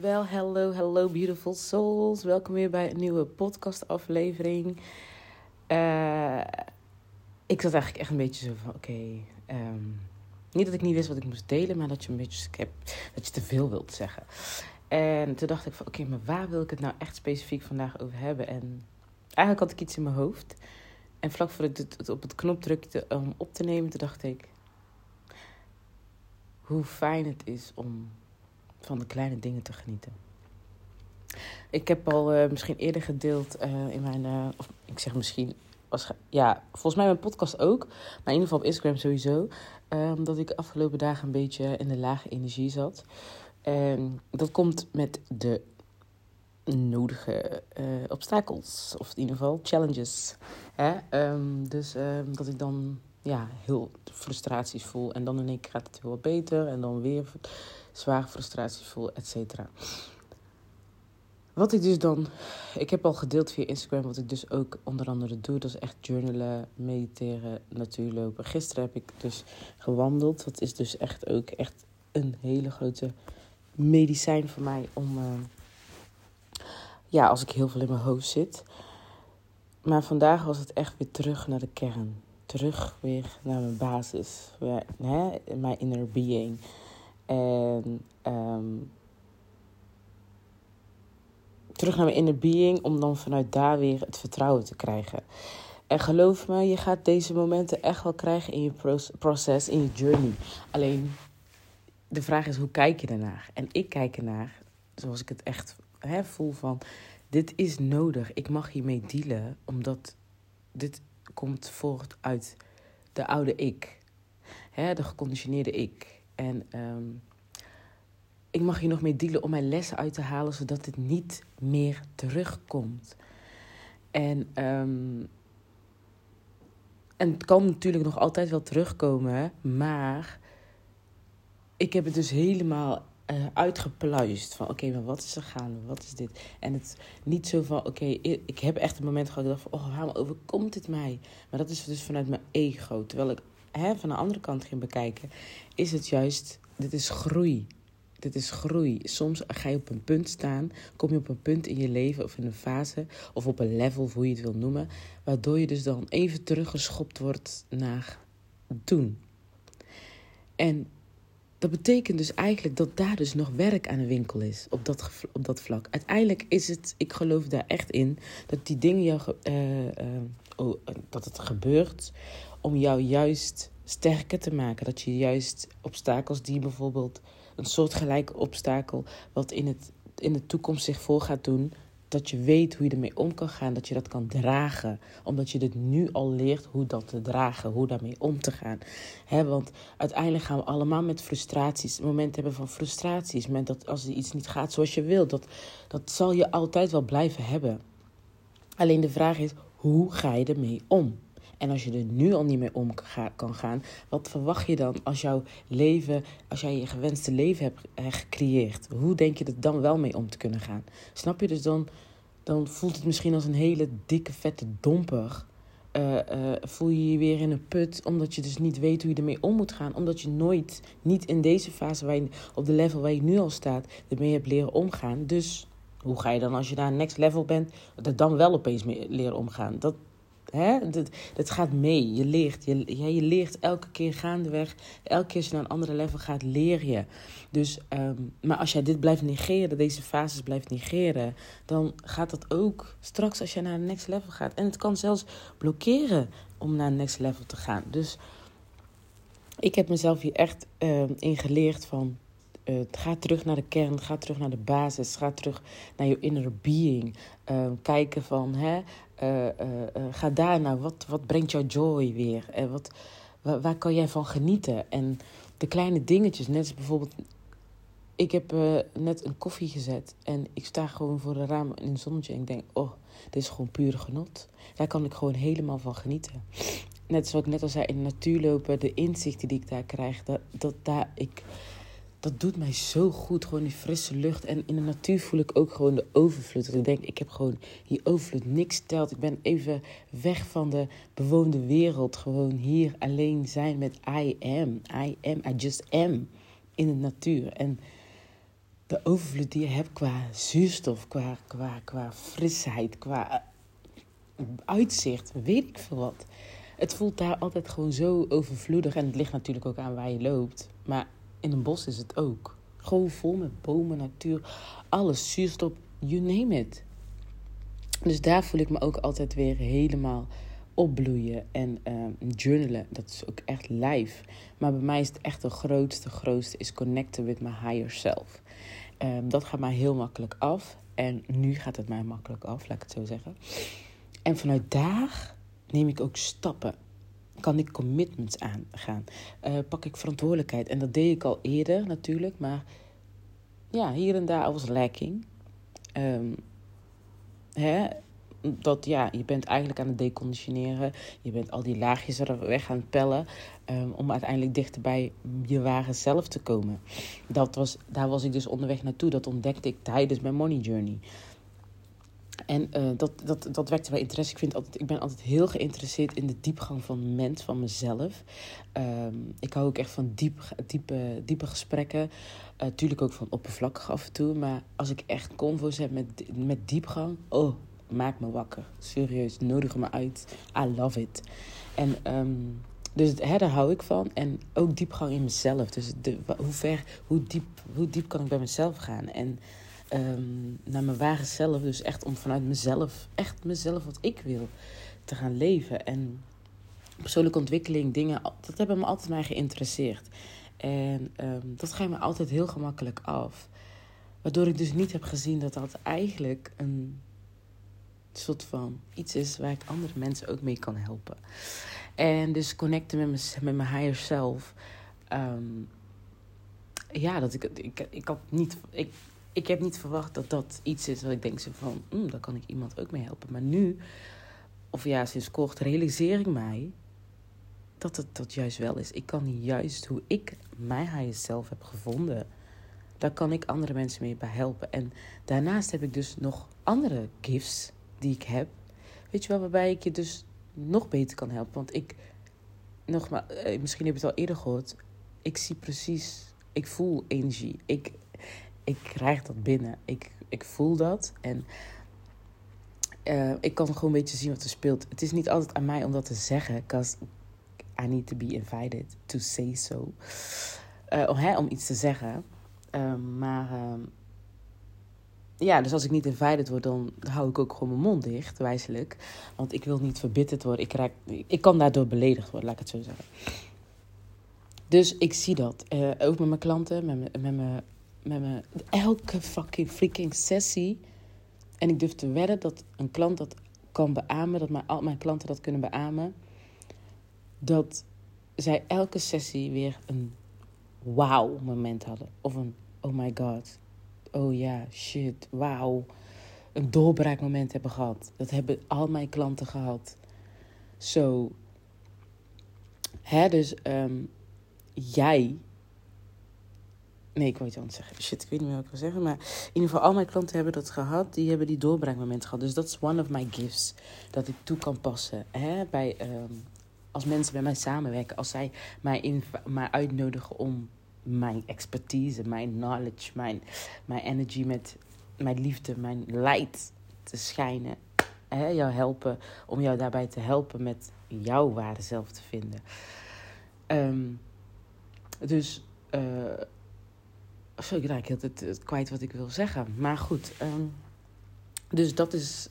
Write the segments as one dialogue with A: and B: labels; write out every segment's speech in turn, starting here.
A: Wel, hello, hello beautiful souls. Welkom weer bij een nieuwe podcastaflevering. Uh, ik zat eigenlijk echt een beetje zo van, oké... Ehm, niet dat ik niet wist wat ik moest delen, maar dat je een beetje heb, dat je te veel wilt zeggen. En toen dacht ik van, oké, maar waar wil ik het nou echt specifiek vandaag over hebben? En eigenlijk had ik iets in mijn hoofd. En vlak voordat ik het op het knop drukte om op te nemen, toen dacht ik... Hoe fijn het is om van de kleine dingen te genieten. Ik heb al uh, misschien eerder gedeeld uh, in mijn, uh, of ik zeg misschien, was, ja, volgens mij mijn podcast ook, maar in ieder geval op Instagram sowieso, um, dat ik de afgelopen dagen een beetje in de lage energie zat. En dat komt met de nodige obstakels, of in ieder geval challenges. Hè? Um, dus um, dat ik dan ja, heel frustraties voel en dan in keer gaat het heel wat beter en dan weer zware frustraties voel, et cetera. Wat ik dus dan, ik heb al gedeeld via Instagram wat ik dus ook onder andere doe. Dat is echt journalen, mediteren, natuurlopen. Gisteren heb ik dus gewandeld. Dat is dus echt ook echt een hele grote medicijn voor mij om, uh, ja, als ik heel veel in mijn hoofd zit. Maar vandaag was het echt weer terug naar de kern. Terug weer naar mijn basis. Hè, mijn inner being. En um, terug naar mijn inner being om dan vanuit daar weer het vertrouwen te krijgen. En geloof me, je gaat deze momenten echt wel krijgen in je proces, in je journey. Alleen de vraag is, hoe kijk je ernaar? En ik kijk ernaar zoals ik het echt hè, voel van... Dit is nodig, ik mag hiermee dealen, omdat dit komt voort uit de oude ik. Hè, de geconditioneerde ik. En um, ik mag hier nog mee dealen om mijn lessen uit te halen, zodat het niet meer terugkomt. En, um, en het kan natuurlijk nog altijd wel terugkomen, maar ik heb het dus helemaal uh, uitgepluist. Van oké, maar wat is er gaande? Wat is dit? En het niet zo van oké, ik heb echt een moment gehad dat ik dacht van oh, waarom overkomt dit mij? Maar dat is dus vanuit mijn ego. Terwijl ik van de andere kant ging bekijken, is het juist dit is groei. Dit is groei. Soms ga je op een punt staan, kom je op een punt in je leven of in een fase of op een level, hoe je het wil noemen, waardoor je dus dan even teruggeschopt wordt naar toen. En dat betekent dus eigenlijk dat daar dus nog werk aan de winkel is op dat, op dat vlak. Uiteindelijk is het, ik geloof daar echt in, dat die dingen jou, uh, uh, oh, dat het gebeurt om jou juist sterker te maken. Dat je juist obstakels die bijvoorbeeld een soortgelijke obstakel, wat in, het, in de toekomst zich voor gaat doen, dat je weet hoe je ermee om kan gaan, dat je dat kan dragen. Omdat je dit nu al leert hoe dat te dragen, hoe daarmee om te gaan. He, want uiteindelijk gaan we allemaal met frustraties, momenten hebben van frustraties. Moment dat als er iets niet gaat zoals je wilt, dat, dat zal je altijd wel blijven hebben. Alleen de vraag is, hoe ga je ermee om? En als je er nu al niet mee om kan gaan, wat verwacht je dan als jouw leven, als jij je gewenste leven hebt eh, gecreëerd? Hoe denk je er dan wel mee om te kunnen gaan? Snap je? Dus dan, dan voelt het misschien als een hele dikke, vette domper. Uh, uh, voel je je weer in een put, omdat je dus niet weet hoe je ermee om moet gaan. Omdat je nooit, niet in deze fase, waar op de level waar je nu al staat, ermee hebt leren omgaan. Dus hoe ga je dan als je naar next level bent, er dan wel opeens mee leren omgaan? Dat, Hè? Dat, dat gaat mee. Je leert. Je, je leert elke keer gaandeweg. Elke keer als je naar een andere level gaat, leer je. Dus, um, maar als jij dit blijft negeren, deze fases blijft negeren, dan gaat dat ook straks als je naar een next level gaat. En het kan zelfs blokkeren om naar een next level te gaan. Dus ik heb mezelf hier echt um, in geleerd van. Uh, ga terug naar de kern, ga terug naar de basis, ga terug naar je inner being. Uh, kijken van, hè, uh, ga daar nou, wat, wat brengt jou joy weer? En wat, waar, kan jij van genieten? En de kleine dingetjes, net als bijvoorbeeld... Ik heb net een koffie gezet en ik sta gewoon voor de raam in een zonnetje en ik denk, oh, dit is gewoon puur genot. Daar kan ik gewoon helemaal van genieten. Net zoals ik net al zei, in de natuur lopen, de inzichten die ik daar krijg, dat, dat daar ik dat doet mij zo goed. Gewoon die frisse lucht. En in de natuur voel ik ook gewoon de overvloed. Ik denk, ik heb gewoon die overvloed. Niks telt. Ik ben even weg van de bewoonde wereld. Gewoon hier alleen zijn met I am. I am. I just am. In de natuur. En de overvloed die je hebt qua zuurstof, qua, qua, qua frisheid, qua eh, uitzicht, weet ik veel wat. Het voelt daar altijd gewoon zo overvloedig. En het ligt natuurlijk ook aan waar je loopt. Maar in een bos is het ook. Gewoon vol met bomen, natuur, alles, zuurstof, you name it. Dus daar voel ik me ook altijd weer helemaal opbloeien en um, journalen. Dat is ook echt live. Maar bij mij is het echt de grootste, grootste is connecten with my higher self. Um, dat gaat mij heel makkelijk af. En nu gaat het mij makkelijk af, laat ik het zo zeggen. En vanuit daar neem ik ook stappen. Kan ik commitments aangaan? Uh, pak ik verantwoordelijkheid? En dat deed ik al eerder natuurlijk. Maar ja, hier en daar was lacking. Um, hè, dat ja, je bent eigenlijk aan het deconditioneren. Je bent al die laagjes er weg aan het pellen. Um, om uiteindelijk dichter bij je ware zelf te komen. Dat was, daar was ik dus onderweg naartoe. Dat ontdekte ik tijdens mijn money journey. En uh, dat, dat, dat wekte bij interesse. Ik, vind altijd, ik ben altijd heel geïnteresseerd in de diepgang van mens, van mezelf. Um, ik hou ook echt van diep, diepe, diepe gesprekken. Uh, tuurlijk ook van oppervlakkig af en toe. Maar als ik echt convo's heb met, met diepgang, oh, maak me wakker. Serieus, nodig me uit. I love it. En um, dus hè, daar hou ik van. En ook diepgang in mezelf. Dus de, hoe ver, hoe diep, hoe diep kan ik bij mezelf gaan? En um, naar mijn ware zelf. Dus echt om vanuit mezelf, echt mezelf wat ik wil, te gaan leven. En persoonlijke ontwikkeling, dingen, dat hebben me altijd mij geïnteresseerd. En um, dat gaat me altijd heel gemakkelijk af. Waardoor ik dus niet heb gezien dat dat eigenlijk een soort van iets is waar ik andere mensen ook mee kan helpen. En dus connecten met, mijn, met mijn higher self. Um, ja, dat ik, ik, ik had niet. Ik, ik heb niet verwacht dat dat iets is wat ik denk zo van, mm, daar kan ik iemand ook mee helpen. Maar nu, of ja, sinds kort, realiseer ik mij dat het dat juist wel is. Ik kan juist hoe ik mijn higher self heb gevonden, daar kan ik andere mensen mee bij helpen. En daarnaast heb ik dus nog andere gifts die ik heb. Weet je wel, waarbij ik je dus nog beter kan helpen. Want ik, nog maar, eh, misschien heb je het al eerder gehoord. Ik zie precies, ik voel energie. Ik, ik krijg dat binnen. Ik, ik voel dat. En uh, ik kan gewoon een beetje zien wat er speelt. Het is niet altijd aan mij om dat te zeggen. Because I need to be invited to say so. Uh, om, hè, om iets te zeggen. Uh, maar ehm, ja, dus als ik niet invited word, dan hou ik ook gewoon mijn mond dicht, wijselijk. Want ik wil niet verbitterd worden. Ik, raak, ik kan daardoor beledigd worden, laat ik het zo zeggen. Dus ik zie dat. Uh, ook met mijn klanten, met met mijn, met mijn... Elke fucking freaking sessie. En ik durf te wedden dat een klant dat kan beamen. Dat mijn, al mijn klanten dat kunnen beamen. Dat zij elke sessie weer een wow moment hadden. Of een oh my god oh ja, shit, wauw, een doorbraakmoment hebben gehad. Dat hebben al mijn klanten gehad. Zo, hè, dus um, jij. Nee, ik wil iets anders zeggen. Shit, ik weet niet meer wat ik wil zeggen. Maar in ieder geval, al mijn klanten hebben dat gehad. Die hebben die doorbraakmoment gehad. Dus dat is one of my gifts. Dat ik toe kan passen. Hè? Bij, um, als mensen bij mij samenwerken. Als zij mij, in, mij uitnodigen om mijn expertise, mijn knowledge, mijn, mijn energy met mijn liefde, mijn light te schijnen. Hè, jou helpen, om jou daarbij te helpen met jouw waarde zelf te vinden. Um, dus, uh, sorry, ik raak het, het kwijt wat ik wil zeggen. Maar goed, um, dus dat is,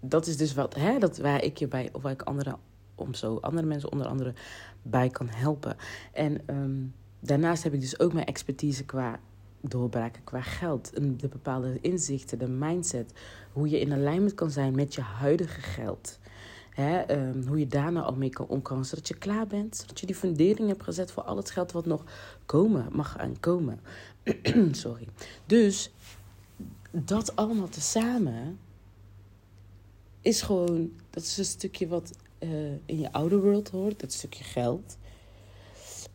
A: dat is dus wat, hè, dat waar ik je bij, of waar ik andere, om zo andere mensen onder andere bij kan helpen. En um, Daarnaast heb ik dus ook mijn expertise qua doorbraken, qua geld. De bepaalde inzichten, de mindset. Hoe je in alignment kan zijn met je huidige geld. Hè, um, hoe je daar nou al mee kan omgaan, zodat je klaar bent. Zodat je die fundering hebt gezet voor al het geld wat nog komen mag aankomen. Sorry. Dus dat allemaal tezamen is gewoon, dat is een stukje wat uh, in je oude world hoort, dat stukje geld.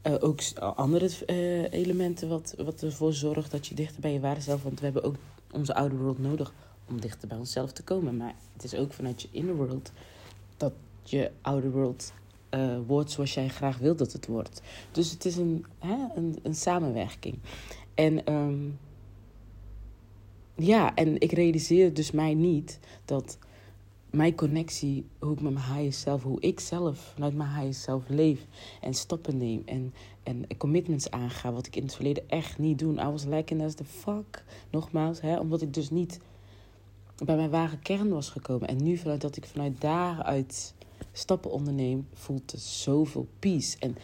A: Uh, ook andere uh, elementen wat, wat ervoor zorgt dat je dichter bij je waarde zelf... Want we hebben ook onze oude world nodig om dichter bij onszelf te komen. Maar het is ook vanuit je inner world dat je oude world uh, wordt zoals jij graag wilt dat het wordt. Dus het is een, hè, een, een samenwerking. En um, ja, en ik realiseer dus mij niet dat mijn connectie, hoe ik met mijn higher self, hoe ik zelf vanuit mijn higher self leef en stappen neem en, en commitments aanga, wat ik in het verleden echt niet doe. I was liking as the fuck, nogmaals, hè, omdat ik dus niet bij mijn ware kern was gekomen. En nu vanuit dat ik vanuit daaruit stappen onderneem, voelt het zoveel peace. En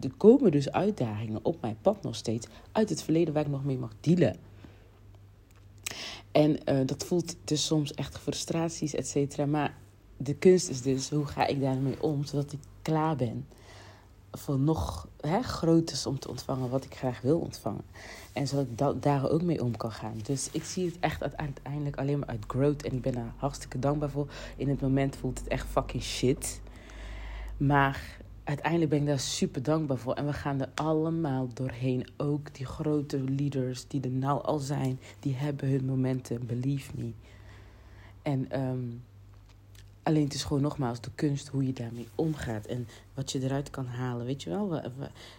A: er komen dus uitdagingen op mijn pad nog steeds uit het verleden waar ik nog mee mag dealen. En uh, dat voelt dus soms echt frustraties, et cetera. Maar de kunst is dus, hoe ga ik daarmee om, zodat ik klaar ben voor nog hè, groters om te ontvangen wat ik graag wil ontvangen. En zodat ik daar ook mee om kan gaan. Dus ik zie het echt uiteindelijk alleen maar uit growth. En ik ben daar hartstikke dankbaar voor. In het moment voelt het echt fucking shit. Maar uiteindelijk ben ik daar super dankbaar voor. En we gaan er allemaal doorheen. Ook die grote leaders die er nou al zijn, die hebben hun momenten, believe me. En um, alleen het is gewoon nogmaals de kunst hoe je daarmee omgaat en wat je eruit kan halen. Weet je wel, we,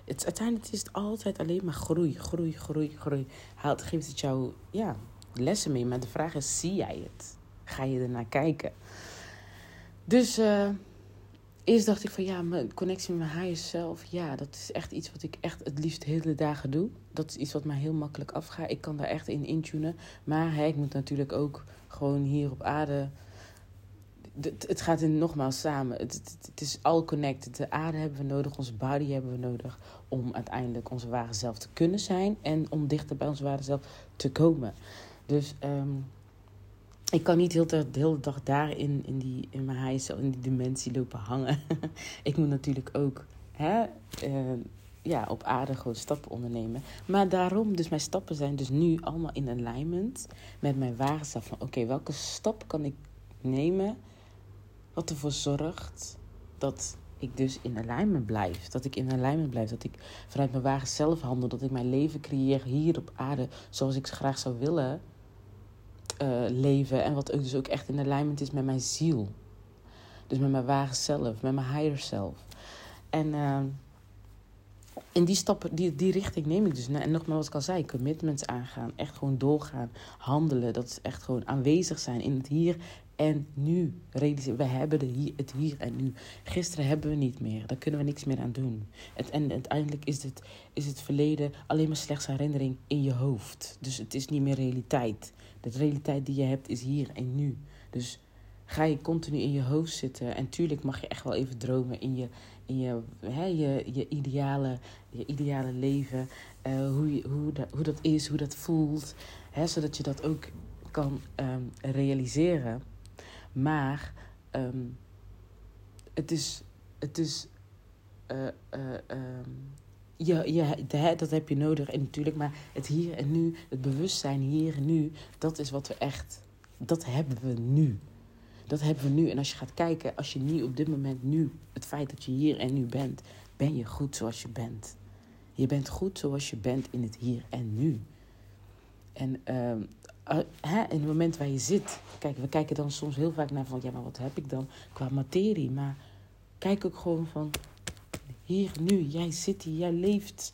A: het, uiteindelijk is het altijd alleen maar groei, groei, groei, groei. Haalt, geeft het jou ja, lessen mee, maar de vraag is: zie jij het? Ga je ernaar kijken? Dus. Uh, eerst dacht ik van ja, mijn connectie met mijn higher self, ja, dat is echt iets wat ik echt het liefst hele dagen doe. Dat is iets wat mij heel makkelijk afgaat. Ik kan daar echt in intunen. Maar hè, ik moet natuurlijk ook gewoon hier op aarde. Het gaat in nogmaals samen. Het, is all connected. De aarde hebben we nodig, onze body hebben we nodig om uiteindelijk onze ware zelf te kunnen zijn en om dichter bij onze ware zelf te komen. Dus um, ik kan niet heel de, hele dag daar in, die, in mijn huis, in die dimensie lopen hangen. ik moet natuurlijk ook hè, uh, ja, op aarde gewoon stappen ondernemen. Maar daarom, dus mijn stappen zijn dus nu allemaal in alignment met mijn ware zelf. Van oké, welke stap kan ik nemen wat ervoor zorgt dat ik dus in alignment blijf. Dat ik in alignment blijf. Dat ik vanuit mijn ware zelf handel. Dat ik mijn leven creëer hier op aarde zoals ik graag zou willen uh, leven. En wat ook dus ook echt in alignment is met mijn ziel. Dus met mijn ware zelf, met mijn higher self. En uh, in die stappen, die, die richting neem ik dus. En nogmaals, wat ik al zei, commitments aangaan. Echt gewoon doorgaan, handelen. Dat is echt gewoon aanwezig zijn in het hier en nu. We hebben de hier, het hier en nu. Gisteren hebben we niet meer. Daar kunnen we niks meer aan doen. Het, en uiteindelijk is het, is het verleden alleen maar slechts herinnering in je hoofd. Dus het is niet meer realiteit. De realiteit die je hebt is hier en nu. Dus ga je continu in je hoofd zitten. En tuurlijk mag je echt wel even dromen in je, in je, hè, je, je, ideale, je ideale leven. Uh, hoe, hoe, dat, hoe dat is, hoe dat voelt. Hè, zodat je dat ook kan um, realiseren. Maar um, het is. Het is uh, uh, um, je, je, dat heb je nodig. En natuurlijk, maar het hier en nu, het bewustzijn hier en nu, dat is wat we echt, dat hebben we nu. Dat hebben we nu. En als je gaat kijken, als je niet op dit moment nu, het feit dat je hier en nu bent, ben je goed zoals je bent. Je bent goed zoals je bent in het hier en nu. En uh, hè, in het moment waar je zit, kijk, we kijken dan soms heel vaak naar van, ja, maar wat heb ik dan qua materie? Maar kijk ook gewoon van, hier, nu, jij zit hier, jij leeft.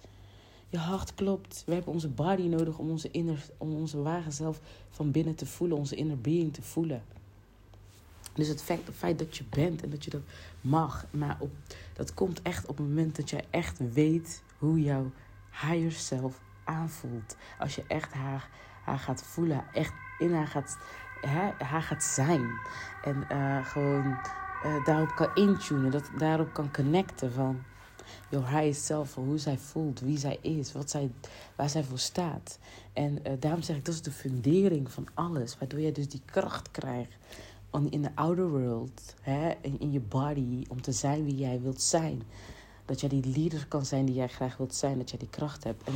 A: Je hart klopt. We hebben onze body nodig om onze, inner, om onze ware zelf van binnen te voelen, onze inner being te voelen. Dus het feit, het feit dat je bent en dat je dat mag, maar op, dat komt echt op het moment dat jij echt weet hoe jouw higher self aanvoelt. Als je echt haar, haar gaat voelen, echt in haar gaat, hè, haar gaat zijn. En uh, gewoon uh, daarop kan intunen, dat daarop kan connecten van your higher self, hoe zij voelt, wie zij is, wat zij, waar zij voor staat. En uh, daarom zeg ik, dat is de fundering van alles, waardoor jij dus die kracht krijgt in de outer world, hè, in, in je body, om te zijn wie jij wilt zijn. Dat jij die leader kan zijn die jij graag wilt zijn, dat jij die kracht hebt. En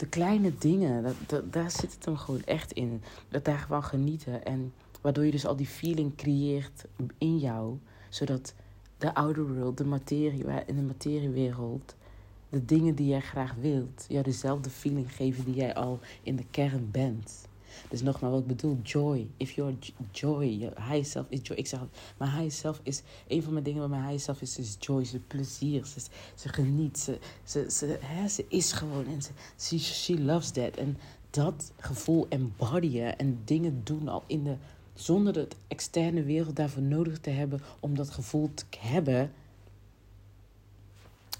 A: de kleine dingen, dat, daar zit het hem gewoon echt in. Dat daar gewoon genieten. En waardoor je dus al die feeling creëert in jou, zodat de outer world, de materie, in de materiewereld, de dingen die jij graag wilt, jou dezelfde feeling geven die jij al in de kern bent. Dus nogmaals, wat ik bedoel, joy. If your joy, your high self is joy. Ik zeg, mijn high self is, een van mijn dingen met mijn high self is, is joy, ze plezier, ze, ze geniet, ze, ze, ze, hè, ze is gewoon en ze, she, she loves that. En dat gevoel embodyen en dingen doen al in de, zonder de externe wereld daarvoor nodig te hebben om dat gevoel te hebben,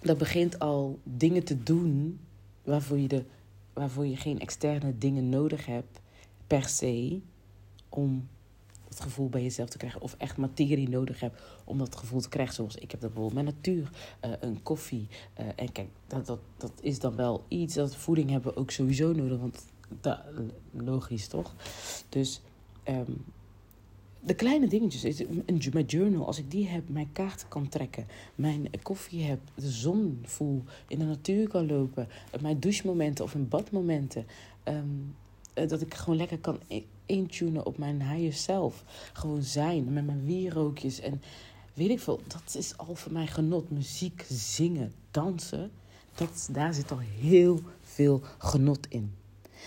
A: dat begint al dingen te doen waarvoor je, de, waarvoor je geen externe dingen nodig hebt per se om het gevoel bij jezelf te krijgen. Of echt materie nodig hebt om dat gevoel te krijgen. Zoals ik heb dat bijvoorbeeld met natuur, uh, een koffie. Uh, en kijk, dat, dat, dat is dan wel iets. Dat voeding hebben we ook sowieso nodig. Want logisch toch? Dus um, de kleine dingetjes. Mijn journal, als ik die heb, mijn kaart kan trekken. Mijn koffie heb, de zon voel, in de natuur kan lopen. Mijn douchemomenten of mijn badmomenten. Um, dat ik gewoon lekker kan intunen op mijn higher self. Gewoon zijn met mijn wierookjes en weet ik veel. Dat is al voor mij genot. Muziek, zingen, dansen. Dat, daar zit al heel veel genot in.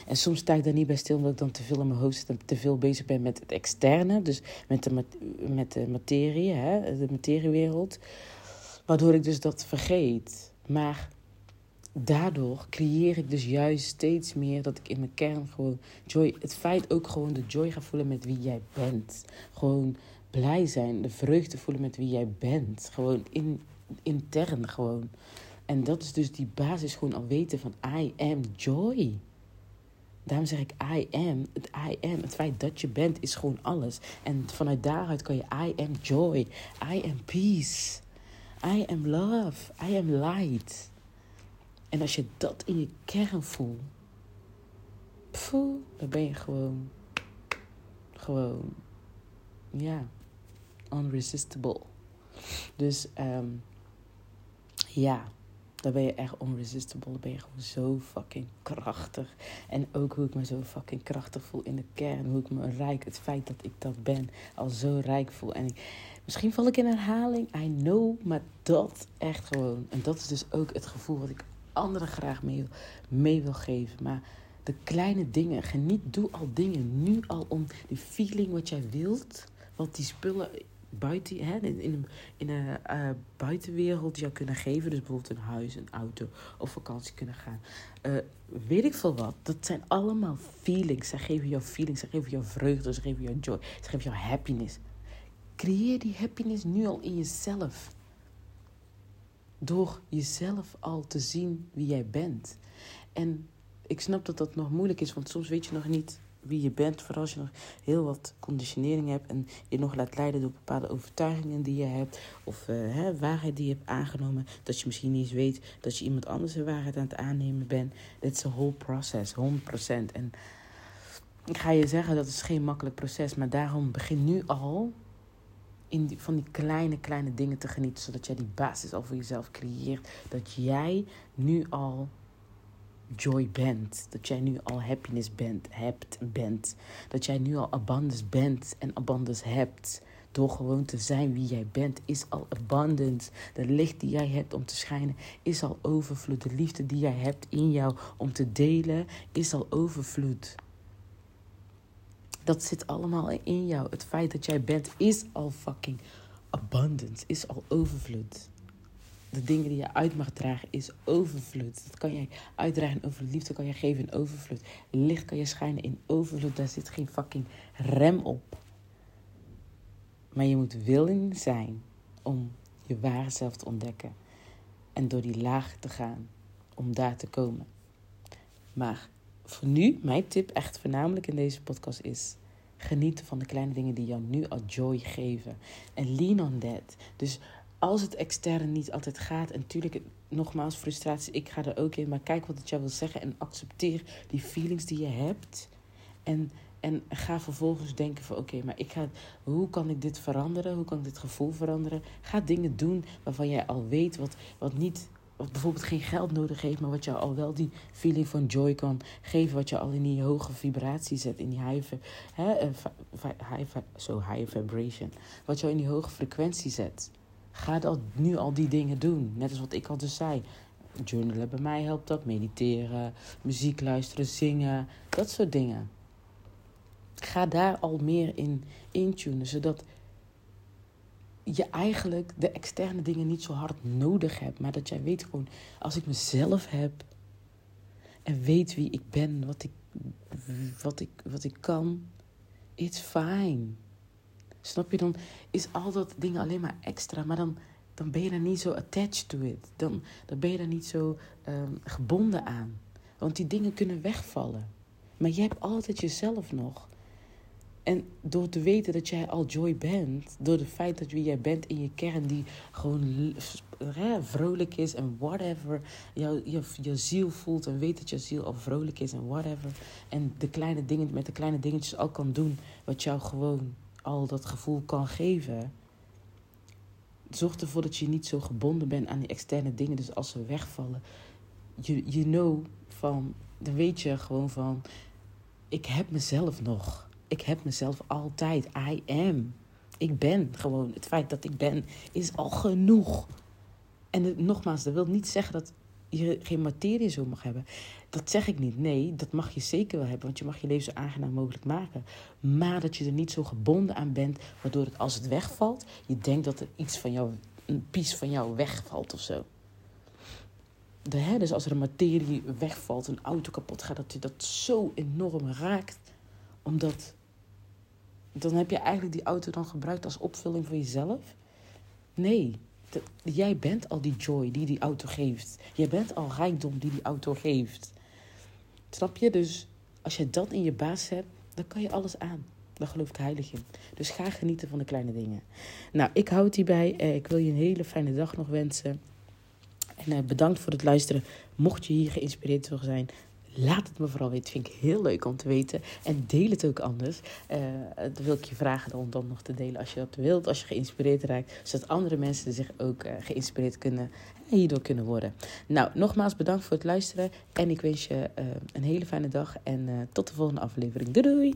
A: En soms sta ik daar niet bij stil omdat ik dan te veel in mijn hoofd zit en te veel bezig ben met het externe. Dus met de, met de materie, hè, de materiewereld. Waardoor ik dus dat vergeet. Maar daardoor creëer ik dus juist steeds meer dat ik in mijn kern gewoon joy. Het feit ook gewoon de joy ga voelen met wie jij bent. Gewoon blij zijn, de vreugde voelen met wie jij bent. Gewoon in, intern gewoon. En dat is dus die basis gewoon al weten van I am joy. Daarom zeg ik I am. Het I am, het feit dat je bent, is gewoon alles. En vanuit daaruit kan je I am joy. I am peace. I am love. I am light. En als je dat in je kern voelt, dan ben je gewoon, gewoon, ja, unresistible. Dus um, ja, dan ben je echt unresistible. Dan ben je gewoon zo fucking krachtig. En ook hoe ik me zo fucking krachtig voel in de kern. Hoe ik me rijk, het feit dat ik dat ben, al zo rijk voel. En misschien val ik in herhaling, I know, maar dat echt gewoon. En dat is dus ook het gevoel wat ik anderen graag mee, mee wil geven. Maar de kleine dingen, geniet, doe al dingen nu al om die feeling wat jij wilt. Want die spullen buiten, hè, in, in, in een uh, buitenwereld jou kunnen geven. Dus bijvoorbeeld een huis, een auto of vakantie kunnen gaan. Uh, weet ik veel wat. Dat zijn allemaal feelings. Ze geven jou feelings, ze geven jou vreugde, ze geven jou joy, ze geven jou happiness. Creëer die happiness nu al in jezelf. Door jezelf al te zien wie jij bent. En ik snap dat dat nog moeilijk is, want soms weet je nog niet wie je bent. Vooral als je nog heel wat conditionering hebt en je nog laat leiden door bepaalde overtuigingen die je hebt. Of uh, hè, waarheid die je hebt aangenomen. Dat je misschien niet eens weet dat je iemand anders een waarheid aan het aannemen bent. Dit is een whole process, 100%. En ik ga je zeggen, dat is geen makkelijk proces. Maar daarom begin nu al in van die kleine, kleine dingen te genieten. Zodat jij die basis al voor jezelf creëert. Dat jij nu al joy bent. Dat jij nu al happiness bent, hebt, bent. Dat jij nu al abundance bent en abundance hebt. Door gewoon te zijn wie jij bent, is al abundance. De licht die jij hebt om te schijnen, is al overvloed. De liefde die jij hebt in jou om te delen, is al overvloed. Dat zit allemaal in jou. Het feit dat jij bent is al fucking abundance, is al overvloed. De dingen die je uit mag dragen is overvloed. Dat kan jij uitdragen in overvloed. Liefde kan je geven in overvloed. Licht kan je schijnen in overvloed. Daar zit geen fucking rem op. Maar je moet willen zijn om je ware zelf te ontdekken. En door die laag te gaan om daar te komen. Maar voor nu, mijn tip echt voornamelijk in deze podcast is... Genieten van de kleine dingen die jou nu al joy geven. En lean on that. Dus als het extern niet altijd gaat, en natuurlijk, nogmaals, frustratie, ik ga er ook in, maar kijk wat het jou wil zeggen en accepteer die feelings die je hebt. En, en ga vervolgens denken van oké, maar ik ga, hoe kan ik dit veranderen? Hoe kan ik dit gevoel veranderen? Ga dingen doen waarvan jij al weet wat, wat niet wat bijvoorbeeld geen geld nodig heeft, maar wat jou al wel die feeling van joy kan geven, wat je al in die hoge vibratie zet, in die high, hè, eh, high, so high vibration, wat jou in die hoge frequentie zet. Ga dat nu al die dingen doen. Net als wat ik al dus zei. Journalen bij mij helpt dat. Mediteren, muziek luisteren, zingen. Dat soort dingen. Ga daar al meer in intunen. Zodat je eigenlijk de externe dingen niet zo hard nodig hebt. Maar dat jij weet gewoon, als ik mezelf heb. En weet wie ik ben, wat ik wat ik, wat ik kan. It's fine. Snap je? Dan is al dat dingen alleen maar extra. Maar dan, dan ben je er niet zo attached to it. Dan, dan ben je er niet zo um, gebonden aan. Want die dingen kunnen wegvallen. Maar je hebt altijd jezelf nog. En door te weten dat jij al joy bent, door het feit dat wie jij bent in je kern, die gewoon vrolijk is en whatever, jouw je, je ziel voelt en weet dat je ziel al vrolijk is en whatever. En de kleine dingen, met de kleine dingetjes al kan doen wat jou gewoon al dat gevoel kan geven. Zorg ervoor dat je niet zo gebonden bent aan die externe dingen. Dus als ze wegvallen, je you know van, dan weet je gewoon van, ik heb mezelf nog. Ik heb mezelf altijd. I am. Ik ben gewoon. Het feit dat ik ben is al genoeg. En nogmaals, dat wil niet zeggen dat je geen materie zo mag hebben. Dat zeg ik niet. Nee, dat mag je zeker wel hebben, want je mag je leven zo aangenaam mogelijk maken. Maar dat je er niet zo gebonden aan bent, waardoor het als het wegvalt, je denkt dat er iets van jou, een piece van jou wegvalt of zo. Hè, dus als er een materie wegvalt, een auto kapot gaat, dat je dat zo enorm raakt, omdat dan heb je eigenlijk die auto dan gebruikt als opvulling voor jezelf. Nee, jij bent al die joy die die auto geeft. Jij bent al rijkdom die die auto geeft. Snap je? Dus als je dat in je baas hebt, dan kan je alles aan. Daar geloof ik heilig in. Dus ga genieten van de kleine dingen. Nou, ik houd hierbij. Eh, ik wil je een hele fijne dag nog wensen. En eh, bedankt voor het luisteren. Mocht je hier geïnspireerd door zijn, Laat het me vooral weten. Vind ik heel leuk om te weten. En deel het ook anders. Uh, wil ik je vragen om dan nog te delen als je dat wilt. Als je geïnspireerd raakt. Zodat andere mensen zich ook uh, geïnspireerd kunnen. En hierdoor kunnen worden. Nou, nogmaals bedankt voor het luisteren. En ik wens je uh, een hele fijne dag. En tot de volgende aflevering. Doei doei!